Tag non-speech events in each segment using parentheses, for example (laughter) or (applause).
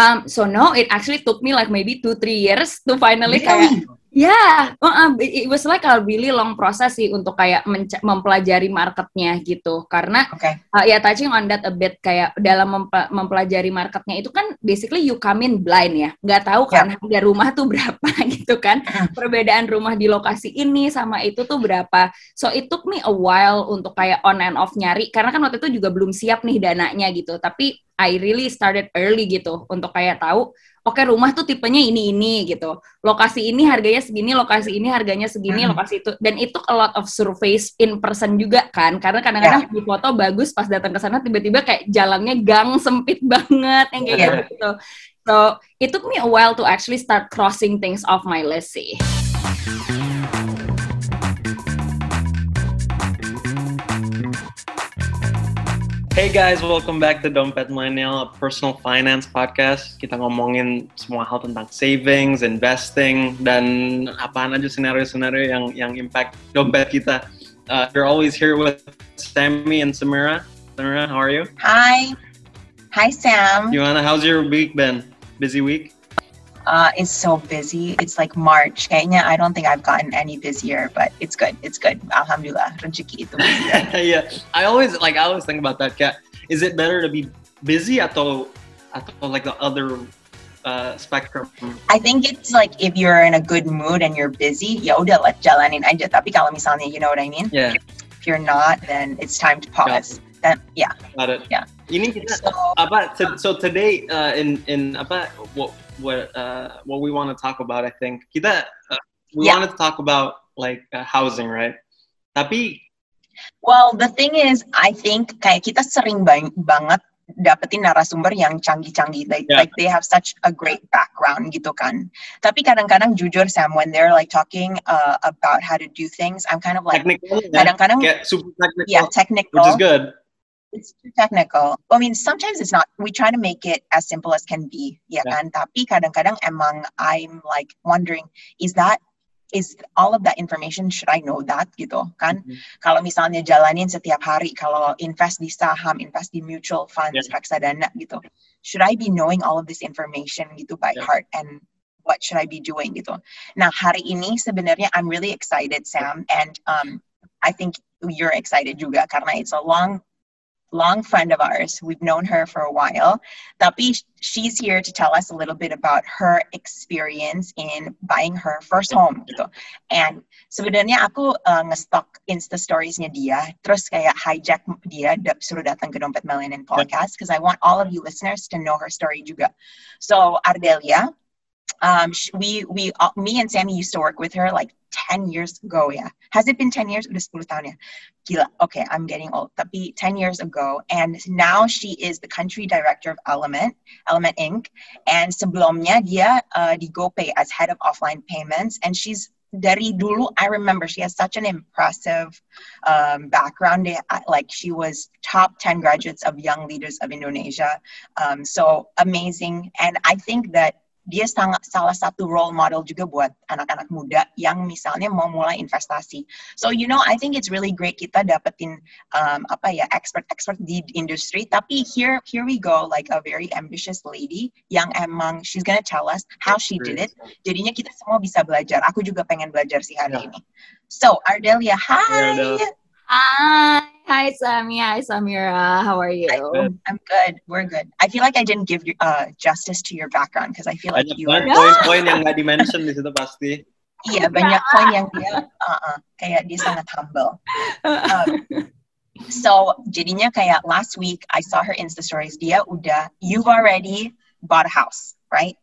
Um, so no, it actually took me like maybe two three years to finally Really? kayak Ya, yeah, it was like a really long process sih untuk kayak mempelajari marketnya gitu. Karena okay. uh, ya touching on that a bit kayak dalam mempe mempelajari marketnya itu kan basically you come in blind ya, nggak tahu kan yeah. harga rumah tuh (laughs) berapa gitu kan. Perbedaan rumah di lokasi ini sama itu tuh berapa. So it took me a while untuk kayak on and off nyari karena kan waktu itu juga belum siap nih dananya gitu. Tapi I really started early gitu untuk kayak tahu oke okay, rumah tuh tipenya ini ini gitu lokasi ini harganya segini lokasi ini harganya segini hmm. lokasi itu dan itu a lot of surveys in person juga kan karena kadang-kadang yeah. di foto bagus pas datang ke sana tiba-tiba kayak jalannya gang sempit (laughs) banget yang kayak yeah. gitu so it took me a while to actually start crossing things off my list sih Hey guys, welcome back to Dompet Millennial, a personal finance podcast. Kita ngomongin semua hal tentang savings, investing, dan apaan aja senario-senario yang yang impact dompet kita. Uh, you're always here with Sammy and Samira. Samira, how are you? Hi. Hi, Sam. Gimana? How's your week been? Busy week? Uh, it's so busy. It's like March. Kayaknya I don't think I've gotten any busier, but it's good. It's good. Alhamdulillah. Rezeki itu. (laughs) yeah. I always like I always think about that. Kat. Is it better to be busy atau atau like the other uh, spectrum? I think it's like if you're in a good mood and you're busy, ya udah let jalanin aja. Tapi kalau misalnya, you know what I mean? Yeah. If you're not, then it's time to pause. Then yeah. Got it. Yeah. Ini kita so, apa? So today uh, in in apa? What what uh, what we want to talk about I think kita uh, we yeah. wanted to talk about like uh, housing right tapi well the thing is I think kayak kita sering bang banget dapetin narasumber yang canggih-canggih like, yeah. like they have such a great background gitu kan tapi kadang-kadang jujur Sam when they're like talking uh, about how to do things I'm kind of like kadang-kadang yeah, super technical yeah technical which is good it's too technical. I mean, sometimes it's not. We try to make it as simple as can be, ya yeah. kan? Tapi kadang-kadang emang I'm like wondering, is that is all of that information should I know that gitu kan? Mm -hmm. Kalau misalnya jalanin setiap hari, kalau invest di saham, invest di mutual funds, yeah. reksadana gitu, should I be knowing all of this information gitu by yeah. heart and what should I be doing gitu? Nah hari ini sebenarnya I'm really excited Sam and um, I think you're excited juga karena it's a long long friend of ours. We've known her for a while. Tapi she's here to tell us a little bit about her experience in buying her first home gitu. And sebenarnya aku uh, ngestok Insta storiesnya dia, terus kayak hijack dia suruh datang ke Dompet Millennial Podcast because I want all of you listeners to know her story juga. So Ardelia, um, we we uh, me and Sammy used to work with her like 10 years ago yeah. Has it been 10 years? Udah 10 tahun ya gila okay I'm getting old. Tapi 10 years ago and now she is the country director of Element Element Inc. And sebelumnya dia uh, di GoPay as head of offline payments. And she's dari dulu I remember she has such an impressive um, background. Like she was top 10 graduates of young leaders of Indonesia. Um, so amazing. And I think that dia sangat salah satu role model juga buat anak-anak muda yang misalnya mau mulai investasi. So you know, I think it's really great kita dapetin um, apa ya expert-expert di industri. Tapi here here we go, like a very ambitious lady yang emang she's gonna tell us how she did it. Jadinya kita semua bisa belajar. Aku juga pengen belajar sih hari yeah. ini. So Ardelia, hi. Yeah, Hi, hi Sammy, hi Samira. How are you? I'm, I'm good. We're good. I feel like I didn't give you uh, justice to your background because I feel like banyak you are. Poin-poin (laughs) yang nggak dimention di situ pasti. Iya, banyak poin yang dia uh, uh, kayak dia sangat humble. Um, (laughs) so jadinya kayak last week I saw her Insta stories. Dia udah, you've already bought a house, right?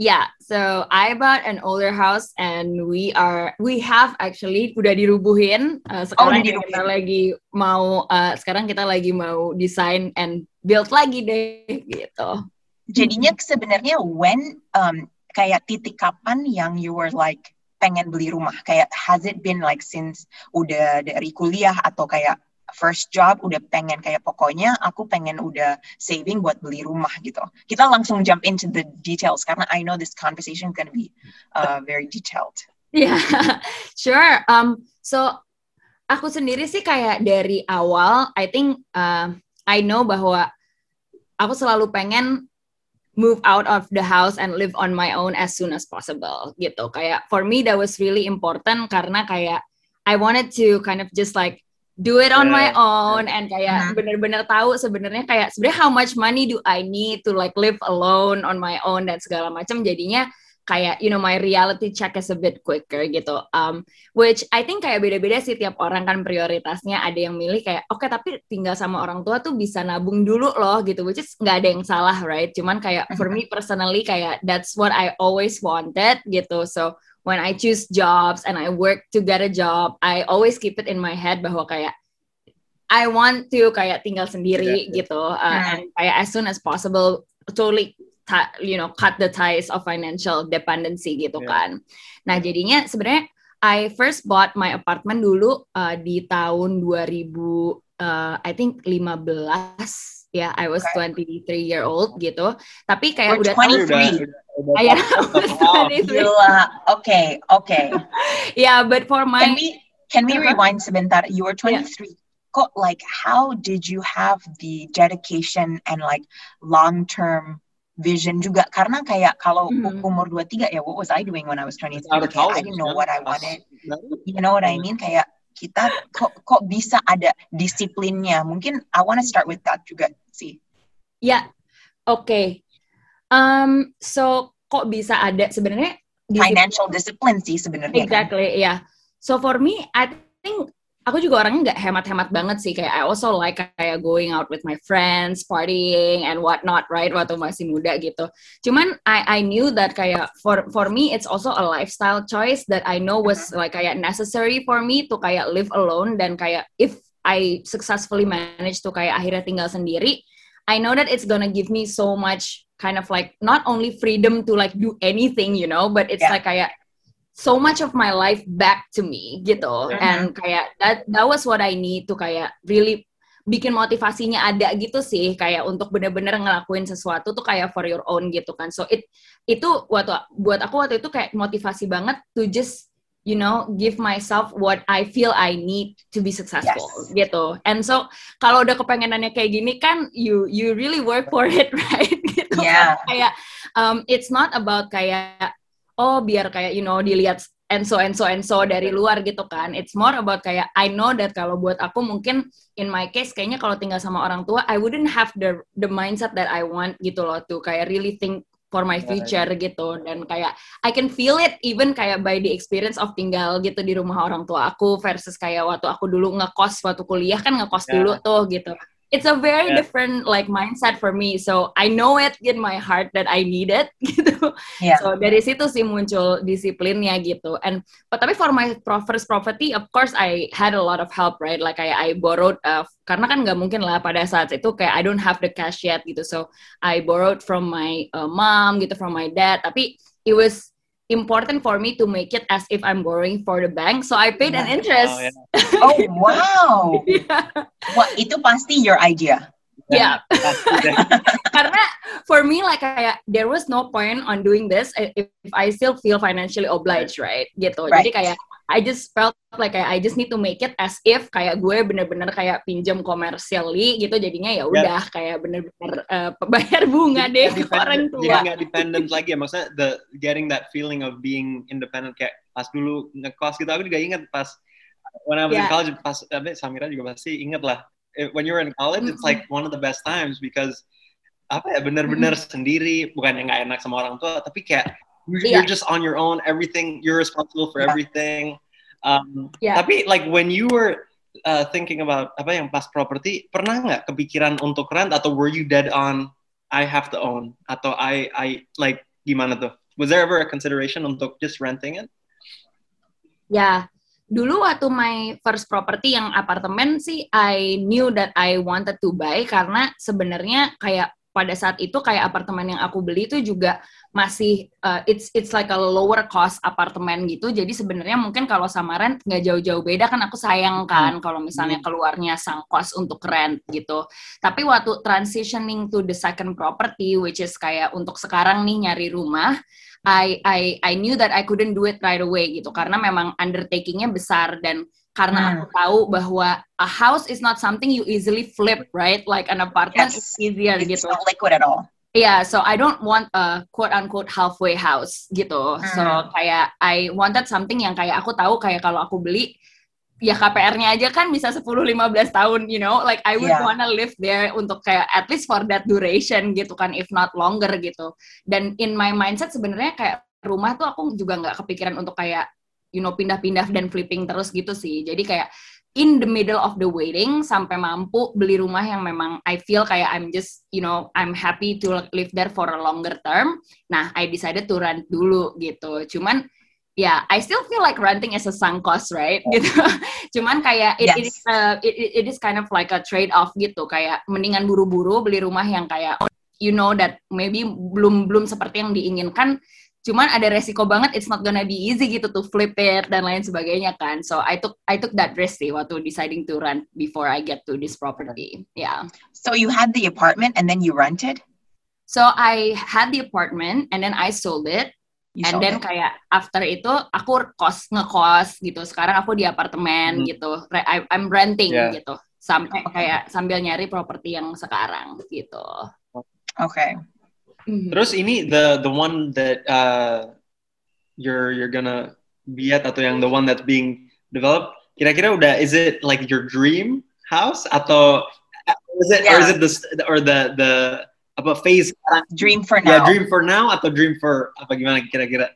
Yeah, so I bought an older house and we are we have actually udah dirubuhin. Uh, sekarang oh, dirubuhin. kita lagi mau uh, sekarang kita lagi mau design and build lagi deh gitu. Jadinya sebenarnya when um, kayak titik kapan yang you were like pengen beli rumah? Kayak has it been like since udah dari kuliah atau kayak first job udah pengen kayak pokoknya aku pengen udah saving buat beli rumah gitu. Kita langsung jump into the details karena I know this conversation gonna be uh, very detailed. Yeah, (laughs) sure. Um, so aku sendiri sih kayak dari awal, I think uh, I know bahwa aku selalu pengen move out of the house and live on my own as soon as possible gitu. Kayak for me that was really important karena kayak I wanted to kind of just like do it on my own and kayak bener bener-bener tahu sebenarnya kayak sebenarnya how much money do I need to like live alone on my own dan segala macam. Jadinya kayak you know my reality check is a bit quicker gitu. Um which I think kayak beda-beda sih tiap orang kan prioritasnya. Ada yang milih kayak oke okay, tapi tinggal sama orang tua tuh bisa nabung dulu loh gitu which is nggak ada yang salah right? Cuman kayak for me personally kayak that's what I always wanted gitu. So when I choose jobs and I work to get a job, I always keep it in my head bahwa kayak I want to kayak tinggal sendiri yeah. gitu, uh, yeah. and kayak as soon as possible, totally you know cut the ties of financial dependency gitu yeah. kan. Nah jadinya sebenarnya I first bought my apartment dulu uh, di tahun 2000 uh, I think 15 ya yeah, I was okay. 23 year old gitu. Tapi kayak We're udah 23. Tahu, I (laughs) wow. okay, okay. (laughs) yeah, but for my Can we can we rewind sebentar? You were 23. Yeah. Got, like how did you have the dedication and like long term vision juga karena kayak kalau mm-hmm. umur 23 ya what was I doing when I was 23 kayak, I didn't know what I wanted you know what I mean kayak kita kok kok bisa ada disiplinnya mungkin I want to start with that juga sih ya yeah. oke okay. Um, so kok bisa ada sebenarnya financial discipline sih sebenarnya. Kan? Exactly, kan? yeah. So for me, I think aku juga orangnya nggak hemat-hemat banget sih kayak I also like kayak going out with my friends, partying and whatnot, right? Waktu masih muda gitu. Cuman I I knew that kayak for for me it's also a lifestyle choice that I know was like kayak necessary for me to kayak live alone dan kayak if I successfully manage to kayak akhirnya tinggal sendiri, I know that it's gonna give me so much kind of like not only freedom to like do anything you know but it's yeah. like kayak so much of my life back to me gitu mm-hmm. and kayak that that was what I need to kayak really bikin motivasinya ada gitu sih kayak untuk bener-bener ngelakuin sesuatu tuh kayak for your own gitu kan so it itu waktu buat aku waktu itu kayak motivasi banget to just you know give myself what I feel I need to be successful yes. gitu and so kalau udah kepengenannya kayak gini kan you you really work for it (laughs) right gitu yeah. kayak um, it's not about kayak oh biar kayak you know dilihat and so and so and so dari luar gitu kan it's more about kayak I know that kalau buat aku mungkin in my case kayaknya kalau tinggal sama orang tua I wouldn't have the the mindset that I want gitu loh tuh kayak really think for my future yeah. gitu dan kayak I can feel it even kayak by the experience of tinggal gitu di rumah orang tua aku versus kayak waktu aku dulu ngekos waktu kuliah kan ngekos yeah. dulu tuh gitu it's a very yeah. different like mindset for me. So I know it in my heart that I need it (laughs) gitu. Yeah. So dari situ sih muncul disiplinnya gitu. And but tapi for my first property, of course I had a lot of help, right? Like I I borrowed uh, karena kan nggak mungkin lah pada saat itu kayak I don't have the cash yet gitu. So I borrowed from my uh, mom gitu, from my dad. Tapi it was important for me to make it as if I'm borrowing for the bank. So I paid an interest. Oh, yeah. (laughs) oh wow. (laughs) yeah. Well, itu pasti your idea. Yeah. (laughs) Karena for me like kayak there was no point on doing this if, if I still feel financially obliged, right? Gitu. Right. Jadi kayak I just felt like I just need to make it as if kayak gue bener-bener kayak pinjam commercially gitu jadinya ya udah yeah. kayak bener-bener uh, bayar bunga deh ke orang tua. Jadi nggak dependent lagi ya maksudnya the getting that feeling of being independent kayak pas dulu ngekos gitu aku juga inget pas when I was yeah. in college pas apa Samira juga pasti inget lah when you're in college mm -hmm. it's like one of the best times because apa ya bener-bener mm -hmm. sendiri bukan yang nggak enak sama orang tua tapi kayak you're, yeah. you're just on your own. Everything you're responsible for yeah. everything. Um, yeah. Tapi like when you were uh, thinking about apa yang pas property, pernah nggak kepikiran untuk rent atau were you dead on I have to own atau I I like gimana tuh? Was there ever a consideration untuk just renting it? Ya, dulu waktu my first property yang apartemen sih I knew that I wanted to buy karena sebenarnya kayak pada saat itu kayak apartemen yang aku beli itu juga masih uh, it's it's like a lower cost apartemen gitu jadi sebenarnya mungkin kalau sama rent nggak jauh-jauh beda kan aku sayang kan hmm. kalau misalnya hmm. keluarnya sang kos untuk rent gitu tapi waktu transitioning to the second property which is kayak untuk sekarang nih nyari rumah I I I knew that I couldn't do it right away gitu karena memang undertakingnya besar dan karena hmm. aku tahu bahwa a house is not something you easily flip, right? Like an apartment yes. is easier it's gitu. Not liquid at all. Yeah, so I don't want a quote unquote halfway house gitu. Hmm. So kayak I wanted something yang kayak aku tahu kayak kalau aku beli ya KPR-nya aja kan bisa 10 15 tahun, you know. Like I would yeah. wanna live there untuk kayak at least for that duration gitu kan if not longer gitu. Dan in my mindset sebenarnya kayak rumah tuh aku juga nggak kepikiran untuk kayak you know pindah-pindah dan flipping terus gitu sih. Jadi kayak in the middle of the waiting sampai mampu beli rumah yang memang I feel kayak I'm just you know I'm happy to live there for a longer term. Nah, I decided to rent dulu gitu. Cuman ya yeah, I still feel like renting is a sunk cost, right? Gitu. (laughs) Cuman kayak it, yes. it, is, uh, it, it is kind of like a trade off gitu. Kayak mendingan buru-buru beli rumah yang kayak you know that maybe belum belum seperti yang diinginkan cuman ada resiko banget it's not gonna be easy gitu to flip it dan lain sebagainya kan. So I took I took that risk sih waktu deciding to rent before I get to this property. Yeah. So you had the apartment and then you rented? So I had the apartment and then I sold it. You and then it. kayak after itu aku kos ngekos gitu. Sekarang aku di apartemen hmm. gitu. I, I'm renting yeah. gitu. Sampai kayak sambil nyari properti yang sekarang gitu. Oke okay. Mm-hmm. Terus ini the the one that uh, you're you're gonna be at atau yang the one that's being developed kira-kira udah is it like your dream house atau is it yeah. or is it the or the the apa phase dream for now yeah dream for now atau dream for apa gimana kira-kira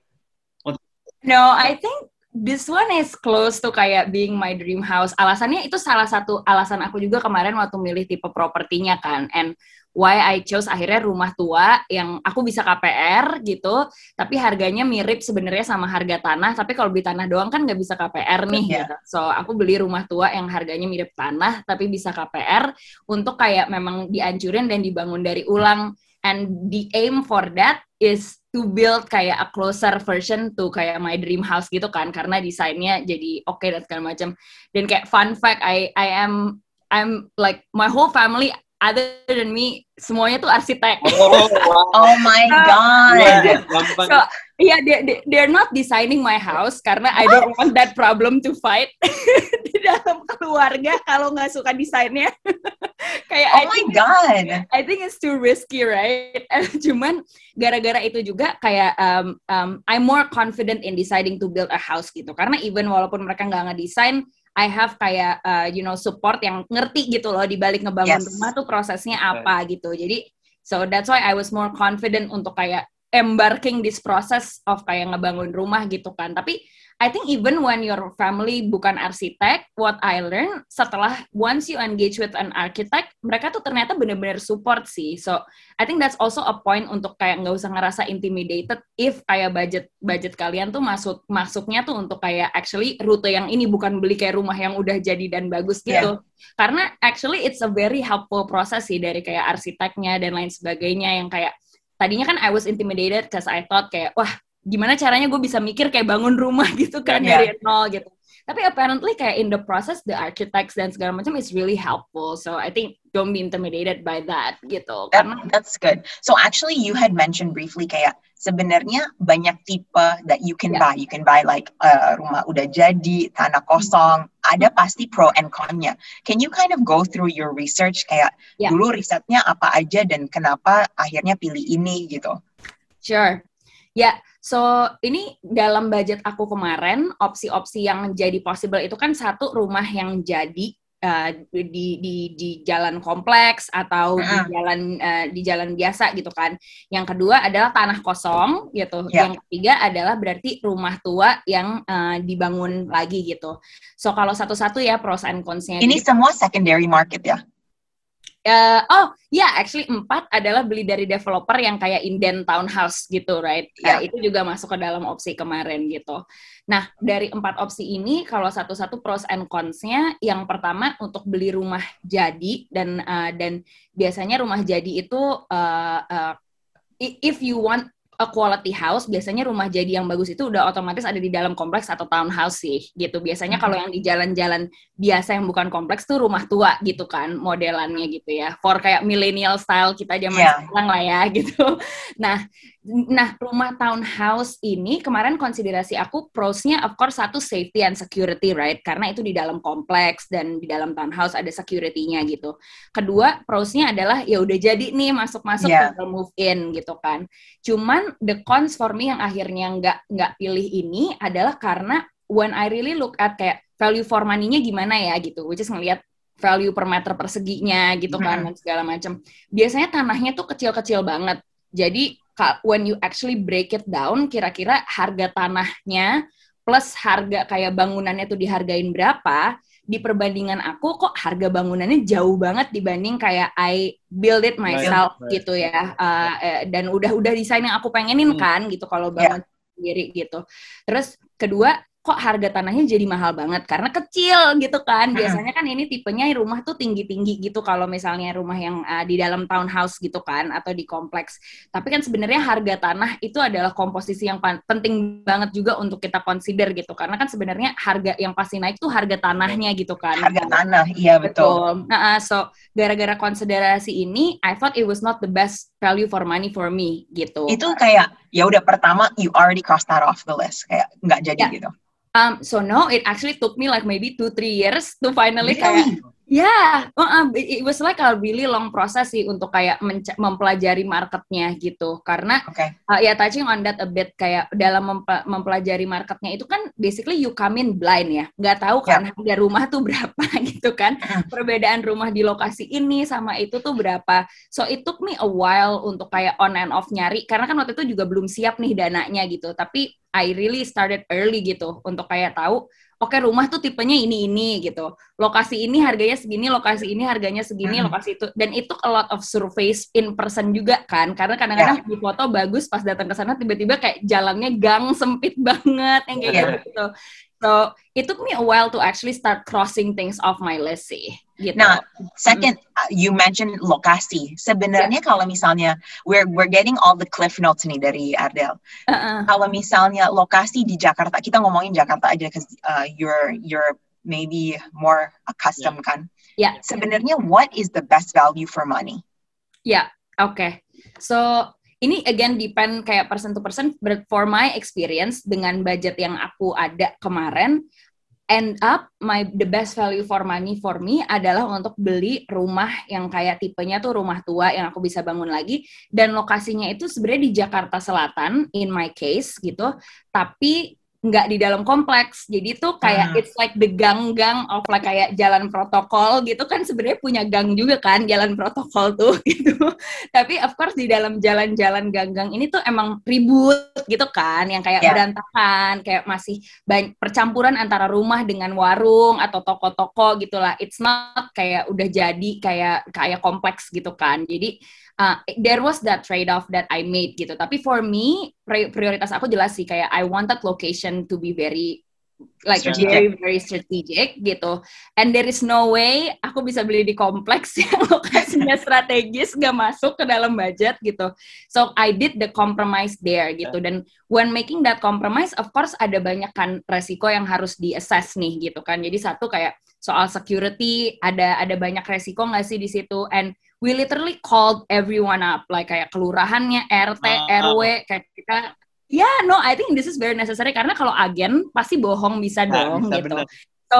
no I think this one is close to kayak being my dream house. Alasannya itu salah satu alasan aku juga kemarin waktu milih tipe propertinya kan. And why I chose akhirnya rumah tua yang aku bisa KPR gitu, tapi harganya mirip sebenarnya sama harga tanah. Tapi kalau beli tanah doang kan nggak bisa KPR nih. Yeah. Gitu. So aku beli rumah tua yang harganya mirip tanah tapi bisa KPR untuk kayak memang diancurin dan dibangun dari ulang. And the aim for that is to build kayak a closer version to kayak my dream house gitu kan karena desainnya jadi oke okay dan segala macam dan kayak fun fact I I am I'm like my whole family other than me semuanya tuh arsitek. Oh, wow. oh my god. Yeah, so yeah, they, they they're not designing my house karena I don't want that problem to fight (laughs) di dalam keluarga kalau nggak suka desainnya. (laughs) Kayak oh I my think, god. I think it's too risky, right? (laughs) Cuman gara-gara itu juga kayak um, um, I'm more confident in deciding to build a house gitu karena even walaupun mereka nggak ngedesain I have kayak uh, you know support yang ngerti gitu loh di balik ngebangun yes. rumah tuh prosesnya apa right. gitu. Jadi so that's why I was more confident untuk kayak embarking this process of kayak ngebangun rumah gitu kan. Tapi I think even when your family bukan arsitek, what I learn setelah once you engage with an architect, mereka tuh ternyata bener-bener support sih. So I think that's also a point untuk kayak nggak usah ngerasa intimidated if kayak budget budget kalian tuh masuk masuknya tuh untuk kayak actually rute yang ini bukan beli kayak rumah yang udah jadi dan bagus gitu. Yeah. Karena actually it's a very helpful process sih dari kayak arsiteknya dan lain sebagainya yang kayak tadinya kan I was intimidated because I thought kayak wah gimana caranya gue bisa mikir kayak bangun rumah (laughs) gitu kan yeah. dari nol gitu. Tapi apparently kayak in the process the architects dan segala macam is really helpful. So I think don't be intimidated by that gitu. That, Karena that's good. So actually you had mentioned briefly kayak sebenarnya banyak tipe that you can yeah. buy. You can buy like uh, rumah udah jadi, tanah kosong. Ada pasti pro and con-nya. Can you kind of go through your research kayak yeah. dulu risetnya apa aja dan kenapa akhirnya pilih ini gitu? Sure. Ya, so ini dalam budget aku kemarin, opsi-opsi yang jadi possible itu kan satu rumah yang jadi uh, di di di jalan kompleks atau uh. di jalan uh, di jalan biasa gitu kan. Yang kedua adalah tanah kosong gitu. Yeah. Yang ketiga adalah berarti rumah tua yang uh, dibangun lagi gitu. So kalau satu-satu ya pros and cons-nya. Ini gitu. semua secondary market ya? Uh, oh, ya, yeah, actually empat adalah beli dari developer yang kayak inden townhouse gitu, right? Yeah. Uh, itu juga masuk ke dalam opsi kemarin gitu. Nah, dari empat opsi ini, kalau satu-satu pros and cons-nya, yang pertama untuk beli rumah jadi dan uh, dan biasanya rumah jadi itu uh, uh, if you want a quality house, biasanya rumah jadi yang bagus itu udah otomatis ada di dalam kompleks atau townhouse sih, gitu. Biasanya kalau yang di jalan-jalan biasa yang bukan kompleks tuh rumah tua gitu kan, modelannya gitu ya. For kayak millennial style kita zaman Yeah. sekarang lah ya, (laughs) gitu. Nah, nah rumah townhouse ini kemarin konsiderasi aku pros-nya of course satu safety and security, right? Karena itu di dalam kompleks dan di dalam townhouse ada security-nya gitu. Kedua, pros-nya adalah ya udah jadi nih masuk-masuk Yeah. tinggal move in gitu kan. Cuman the cons for me yang akhirnya nggak nggak pilih ini adalah karena when I really look at kayak value for money-nya gimana ya gitu, which is ngelihat value per meter perseginya gitu kan dan segala macam. Biasanya tanahnya tuh kecil-kecil banget. Jadi when you actually break it down, kira-kira harga tanahnya plus harga kayak bangunannya tuh dihargain berapa, di perbandingan aku kok harga bangunannya jauh banget dibanding kayak I build it myself Right, gitu ya. Uh, eh, dan udah udah desain yang aku pengenin Hmm. kan gitu kalau bangun sendiri gitu. Terus kedua kok harga tanahnya jadi mahal banget karena kecil gitu kan biasanya kan ini tipenya rumah tuh tinggi-tinggi gitu kalau misalnya rumah yang uh, di dalam townhouse gitu kan atau di kompleks tapi kan sebenarnya harga tanah itu adalah komposisi yang penting banget juga untuk kita consider gitu karena kan sebenarnya harga yang pasti naik tuh harga tanahnya gitu kan Harga tanah, iya betul. Betul. Nah, uh, so gara-gara konsiderasi ini, I thought it was not the best value for money for me gitu. Itu kayak ya udah pertama you already cross that off the list kayak nggak jadi Ya. gitu. Um, so no, it actually took me like maybe two three years to finally kayak Really? Yeah, uh, it was like a really long process sih untuk kayak mempelajari marketnya gitu. Karena Oke. uh, ya touching on that a bit kayak dalam mempe- mempelajari marketnya itu kan basically you come in blind ya, nggak tahu kan harga rumah tuh (laughs) berapa gitu kan, perbedaan rumah di lokasi ini sama itu tuh berapa. So it took me a while untuk kayak on and off nyari karena kan waktu itu juga belum siap nih dananya gitu. Tapi I really started early gitu untuk kayak tahu oke rumah tuh tipenya ini ini gitu lokasi ini harganya segini lokasi ini harganya segini Mhm. lokasi itu dan itu a lot of surveys in person juga kan karena kadang-kadang di foto bagus pas datang ke sana tiba-tiba kayak jalannya gang sempit banget yang kayak Iya. gitu so it took me a while to actually start crossing things off my list sih gitu Nah, second, uh, you mentioned lokasi. Sebenarnya kalau misalnya we're we're getting all the cliff notes nih dari Ardel. Uh-uh. Kalau misalnya lokasi di Jakarta, kita ngomongin Jakarta aja because uh, you're you're maybe more accustomed kan. Ya. Sebenarnya what is the best value for money? Ya, oke. So ini again depend kayak person to person. But for my experience dengan budget yang aku ada kemarin, end up my the best value for money for me adalah untuk beli rumah yang kayak tipenya tuh rumah tua yang aku bisa bangun lagi dan lokasinya itu sebenarnya di Jakarta Selatan in my case gitu. Tapi nggak di dalam kompleks. Jadi tuh kayak Hmm. it's like the gang-gang of like kayak jalan protokol gitu kan sebenarnya punya gang juga kan jalan protokol tuh (laughs) gitu. Tapi of course di dalam jalan-jalan gang-gang ini tuh emang ribut gitu kan yang kayak Yeah. berantakan, kayak masih banyak percampuran antara rumah dengan warung atau toko-toko gitulah. It's not kayak udah jadi kayak kayak kompleks gitu kan. Jadi uh, there was that trade off that I made gitu. Tapi for me pri- prioritas aku jelas sih kayak I wanted location to be very like Strategic. very very strategic gitu. And there is no way aku bisa beli di kompleks (laughs) yang lokasinya strategis gak masuk ke dalam budget gitu. So I did the compromise there gitu. Dan when making that compromise, of course ada banyak kan resiko yang harus di-assess nih gitu kan. Jadi satu kayak soal security, ada ada banyak resiko nggak sih di situ? And we literally called everyone up, like kayak kelurahannya, RT, Ah, ah. RW, kayak kita Ya, no, I think this is very necessary karena kalau agen pasti bohong bisa Nah, dong bisa gitu. bener. So,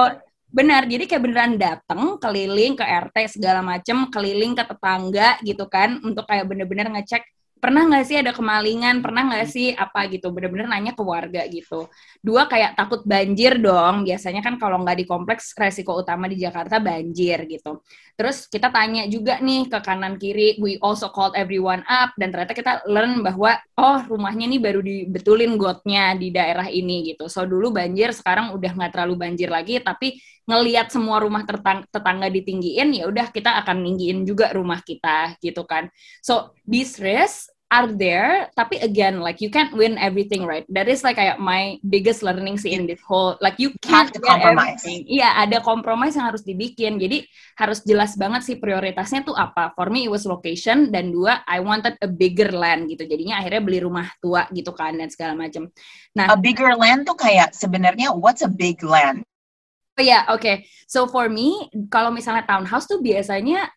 benar, jadi kayak beneran datang keliling ke RT segala macem, keliling ke tetangga gitu kan, untuk kayak bener-bener ngecek pernah nggak sih ada kemalingan, pernah nggak sih apa gitu, bener-bener nanya ke warga gitu. Dua kayak takut banjir dong, biasanya kan kalau nggak di kompleks resiko utama di Jakarta banjir gitu. Terus kita tanya juga nih ke kanan kiri, we also called everyone up dan ternyata kita learn bahwa oh rumahnya nih baru dibetulin gotnya di daerah ini gitu. So dulu banjir, sekarang udah nggak terlalu banjir lagi, tapi ngelihat semua rumah tertang- tetangga ditinggiin, ya udah kita akan ninggiin juga rumah kita gitu kan. So this risk are there tapi again like you can't win everything right that is like kayak my biggest learning sih in this whole like you can't to compromise. everything iya ada compromise yang harus dibikin jadi harus jelas banget sih prioritasnya tuh apa for me it was location dan dua I wanted a bigger land gitu jadinya akhirnya beli rumah tua gitu kan dan segala macam nah A bigger land tuh kayak sebenarnya what's a big land? Oh ya, oke. So for me, kalau misalnya townhouse tuh biasanya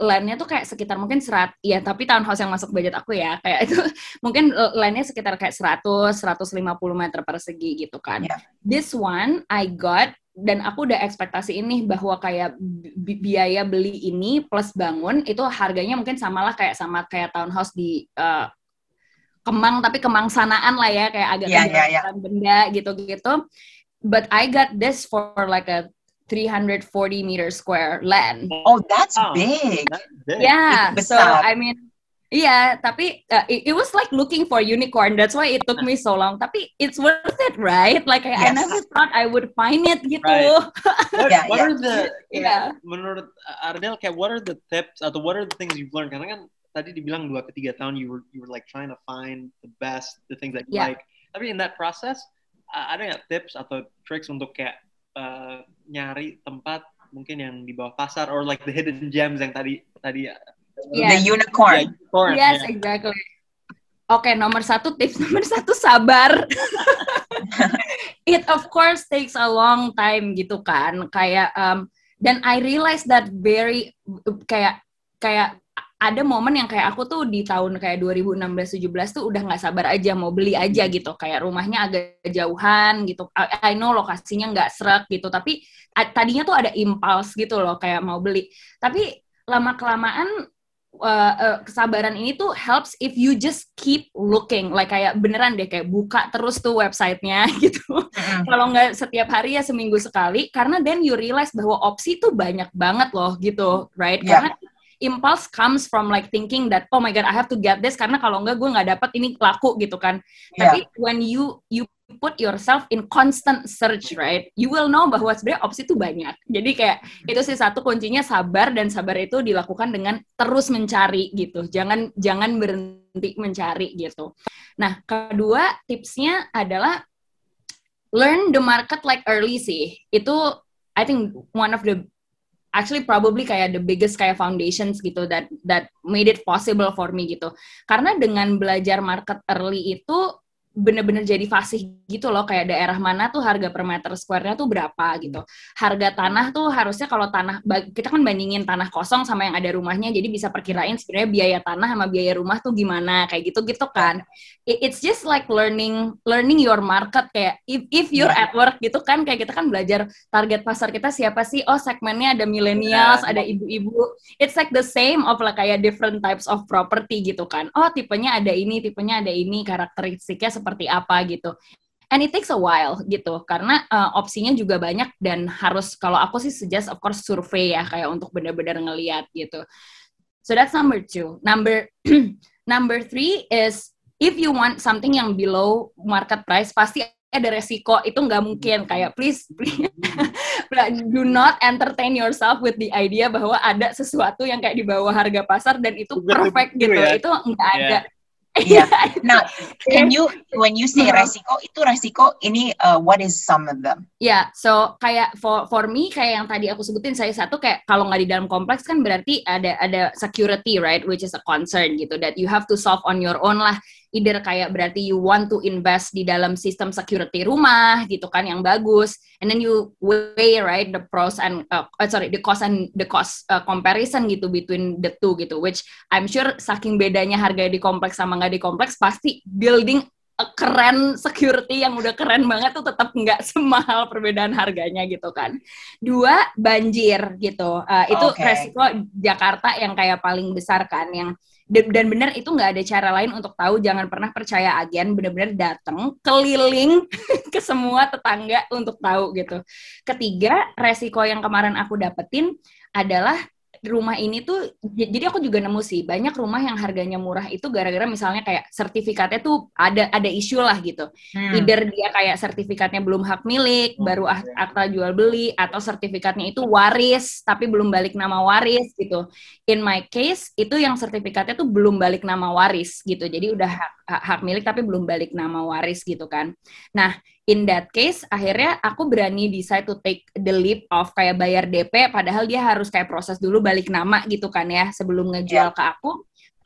land-nya tuh kayak sekitar mungkin serat, ya tapi townhouse yang masuk budget aku ya, kayak itu (laughs) mungkin land-nya sekitar kayak 100, 150 meter persegi gitu kan. Yeah. This one I got dan aku udah ekspektasi ini bahwa kayak bi- biaya beli ini plus bangun itu harganya mungkin samalah kayak sama kayak townhouse di uh, Kemang tapi Kemang sanaan lah ya kayak agak iya, iya. kebanyakan benda gitu-gitu. But I got this for like a 340 meter square land. Oh, that's Wow. big. That's big. Yeah, Itu so besar. I mean, yeah, tapi uh, it, it was like looking for unicorn. That's why it took me so long. Tapi it's worth it, right? Like I, I never thought I would find it gitu. Right. (laughs) What, Yeah, what yeah. are the Yeah. menurut Ardel kayak what are the tips atau what are the things you've learned karena kan tadi dibilang dua ke tiga tahun you were you were like trying to find the best the things that you Yeah. like tapi in that process uh, ada nggak tips atau tricks untuk kayak uh, nyari tempat mungkin yang di bawah pasar or like the hidden gems yang tadi tadi Yeah. The unicorn. unicorn, Yes, yeah. exactly. Oke, nomor satu tips (laughs) nomor satu sabar. (laughs) It of course takes a long time gitu kan, kayak um, dan I realize that very kayak kayak ada momen yang kayak aku tuh di tahun kayak 2016-17 tuh udah nggak sabar aja mau beli aja gitu. Kayak rumahnya agak jauhan gitu. I, I know lokasinya nggak serak gitu tapi tadinya tuh ada impulse gitu loh kayak mau beli. Tapi lama kelamaan uh, uh, kesabaran ini tuh helps if you just keep looking. Like kayak beneran deh kayak buka terus tuh websitenya (laughs) gitu. Mm-mm. kalau nggak setiap hari ya seminggu sekali karena then you realize bahwa opsi tuh banyak banget loh gitu right? Yeah. karena impulse comes from like thinking that oh my god I have to get this karena kalau nggak gue nggak dapat ini laku gitu kan. Yeah. tapi when you you put yourself in constant search right you will know bahwa sebenarnya opsi tuh banyak. Jadi kayak itu sih satu kuncinya sabar dan sabar itu dilakukan dengan terus mencari gitu. Jangan jangan berhenti mencari gitu. Nah kedua tipsnya adalah learn the market like early sih. Itu I think one of the actually probably kayak the biggest kayak foundations gitu that that made it possible for me gitu. Karena dengan belajar market early itu bener-bener jadi fasih gitu loh kayak daerah mana tuh harga per meter square-nya tuh berapa gitu. Harga tanah tuh harusnya kalau tanah kita kan bandingin tanah kosong sama yang ada rumahnya jadi bisa perkirain sebenarnya biaya tanah sama biaya rumah tuh gimana kayak gitu gitu kan. It- it's just like learning learning your market kayak if, if you're at work gitu kan kayak kita kan belajar target pasar kita siapa sih? Oh segmennya ada millennials ada ibu-ibu. It's like the same of like kayak different types of property gitu kan. Oh tipenya ada ini tipenya ada ini karakteristiknya seperti apa gitu. And it takes a while gitu karena uh, opsinya juga banyak dan harus kalau aku sih suggest of course survei ya kayak untuk benar-benar ngeliat gitu. So that's number two. Number (clears throat) number three is if you want something yang below market price pasti ada resiko. Itu nggak mungkin. Kayak please, please (laughs) do not entertain yourself with the idea bahwa ada sesuatu yang kayak di bawah harga pasar dan itu perfect gitu. ya? itu nggak ada. Yeah. (laughs) Now, can you when you say resiko itu resiko ini uh, what is some of them? Ya, so kayak for for me kayak yang tadi aku sebutin saya satu kayak kalau nggak di dalam kompleks kan berarti ada ada security right, which is a concern gitu that you have to solve on your own lah. Either kayak berarti you want to invest di dalam sistem security rumah gitu kan yang bagus, and then you weigh right the pros and uh, uh, sorry the cost and the cost uh, comparison gitu between the two gitu, which I'm sure saking bedanya harga di kompleks sama nggak di kompleks pasti building a keren security yang udah keren banget tuh tetap nggak (laughs) semahal perbedaan harganya gitu kan. Dua banjir gitu. Uh, itu Oke. resiko Jakarta yang kayak paling besar kan yang dan benar itu nggak ada cara lain untuk tahu jangan pernah percaya agen bener-bener datang keliling (laughs) ke semua tetangga untuk tahu gitu. Ketiga resiko yang kemarin aku dapetin adalah rumah ini tuh jadi aku juga nemu sih banyak rumah yang harganya murah itu gara-gara misalnya kayak sertifikatnya tuh ada ada isu lah gitu. Hmm. Either dia kayak sertifikatnya belum hak milik, oh, baru iya. akta jual beli atau sertifikatnya itu waris tapi belum balik nama waris gitu. In my case itu yang sertifikatnya tuh belum balik nama waris gitu. Jadi udah hak, hak milik tapi belum balik nama waris gitu kan. Nah, in that case akhirnya aku berani decide to take the leap of kayak bayar DP padahal dia harus kayak proses dulu balik nama gitu kan ya sebelum ngejual yeah. ke aku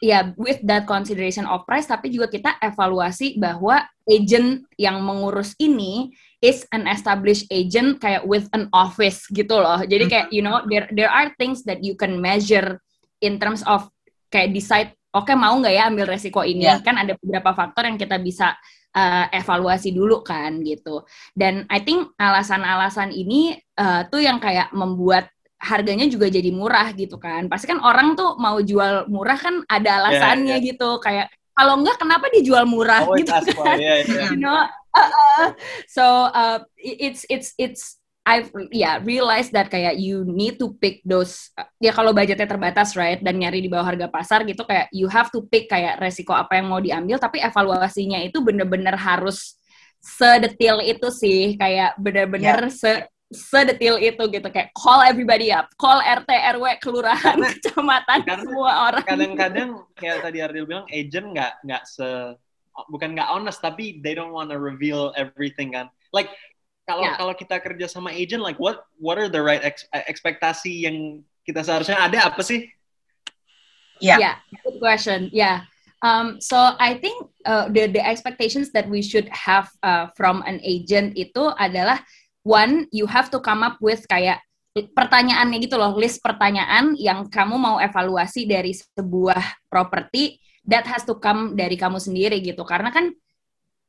ya yeah, with that consideration of price tapi juga kita evaluasi bahwa agent yang mengurus ini is an established agent kayak with an office gitu loh. Jadi kayak you know there there are things that you can measure in terms of kayak decide oke okay, mau nggak ya ambil resiko ini yeah. kan ada beberapa faktor yang kita bisa uh, evaluasi dulu kan gitu. Dan I think alasan-alasan ini uh, tuh yang kayak membuat harganya juga jadi murah gitu kan. Pasti kan orang tuh mau jual murah kan ada iya, alasannya yeah, yeah. gitu kayak kalau enggak kenapa dijual murah oh, gitu kan. Yeah, yeah. you know? Uh, uh, so uh, it's it's it's I've yeah realized that kayak you need to pick those ya kalau budgetnya terbatas right dan nyari di bawah harga pasar gitu kayak you have to pick kayak resiko apa yang mau diambil tapi evaluasinya itu bener-bener harus sedetil itu sih kayak bener-bener yeah. se sedetil itu gitu kayak call everybody up, call RT RW kelurahan karena, (laughs) kecamatan karena semua orang. Kadang-kadang kayak tadi Ardil bilang agent nggak nggak se bukan nggak honest tapi they don't wanna reveal everything kan. Like kalau yeah. kalau kita kerja sama agent like what what are the right ex ekspektasi yang kita seharusnya ada apa sih? Yeah. Yeah, good question. Yeah. Um, so I think uh, the the expectations that we should have uh, from an agent itu adalah one you have to come up with kayak pertanyaannya gitu loh, list pertanyaan yang kamu mau evaluasi dari sebuah properti that has to come dari kamu sendiri gitu. Karena kan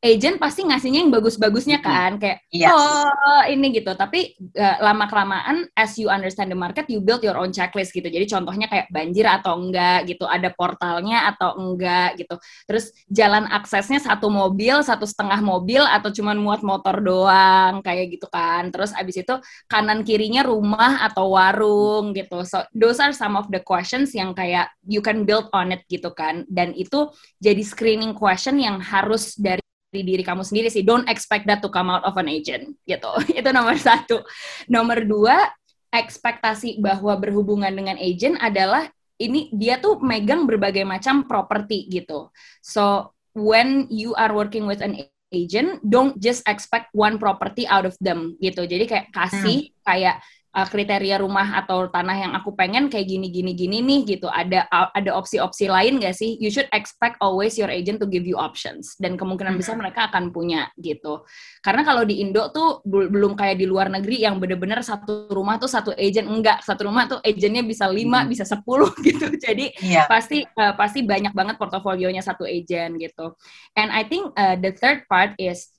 agent pasti ngasihnya yang bagus-bagusnya kan kayak yes. oh ini gitu. Tapi uh, lama kelamaan as you understand the market you build your own checklist gitu. Jadi contohnya kayak banjir atau enggak gitu ada portalnya atau enggak gitu. Terus jalan aksesnya satu mobil satu setengah mobil atau cuma muat motor doang kayak gitu kan. Terus abis itu kanan kirinya rumah atau warung gitu. So those are some of the questions yang kayak you can build on it gitu kan. Dan itu jadi screening question yang harus dari diri kamu sendiri sih. Don't expect that to come out of an agent gitu. (laughs) Itu nomor satu. Nomor dua, ekspektasi bahwa berhubungan dengan agent adalah ini dia tuh megang berbagai macam properti gitu. So when you are working with an agent, don't just expect one property out of them gitu. Jadi kayak kasih hmm. kayak uh, kriteria rumah atau tanah yang aku pengen kayak gini gini gini nih gitu. Ada ada opsi-opsi lain gak sih? You should expect always your agent to give you options. Dan kemungkinan besar mereka akan punya gitu. Karena kalau di Indo tuh belum kayak di luar negeri yang bener-bener satu rumah tuh satu agent enggak. Satu rumah tuh agentnya bisa lima hmm. bisa sepuluh (laughs) gitu. Jadi yeah. pasti uh, pasti banyak banget portofolionya satu agent gitu. And I think uh, the third part is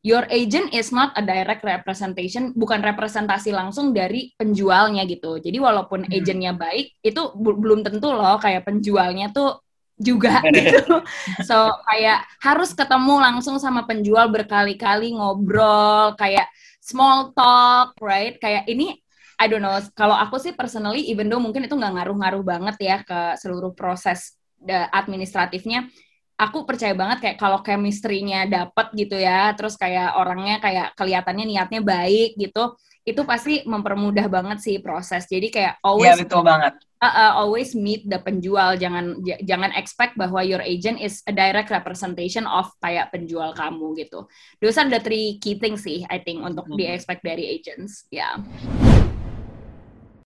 your agent is not a direct representation, bukan representasi langsung dari penjualnya gitu. Jadi walaupun hmm. agentnya baik, itu belum tentu loh kayak penjualnya tuh juga (laughs) gitu. So kayak harus ketemu langsung sama penjual berkali-kali ngobrol, kayak small talk, right? Kayak ini I don't know, kalau aku sih personally, even though mungkin itu nggak ngaruh-ngaruh banget ya ke seluruh proses administratifnya, aku percaya banget kayak kalau chemistry-nya dapet gitu ya, terus kayak orangnya kayak kelihatannya niatnya baik gitu, itu pasti mempermudah banget sih proses. Jadi kayak always Iya, betul banget. Uh, uh, always meet the penjual, jangan jangan expect bahwa your agent is a direct representation of kayak penjual kamu gitu. Those are the three key things sih I think untuk mm -hmm. di expect dari agents. Ya. Yeah.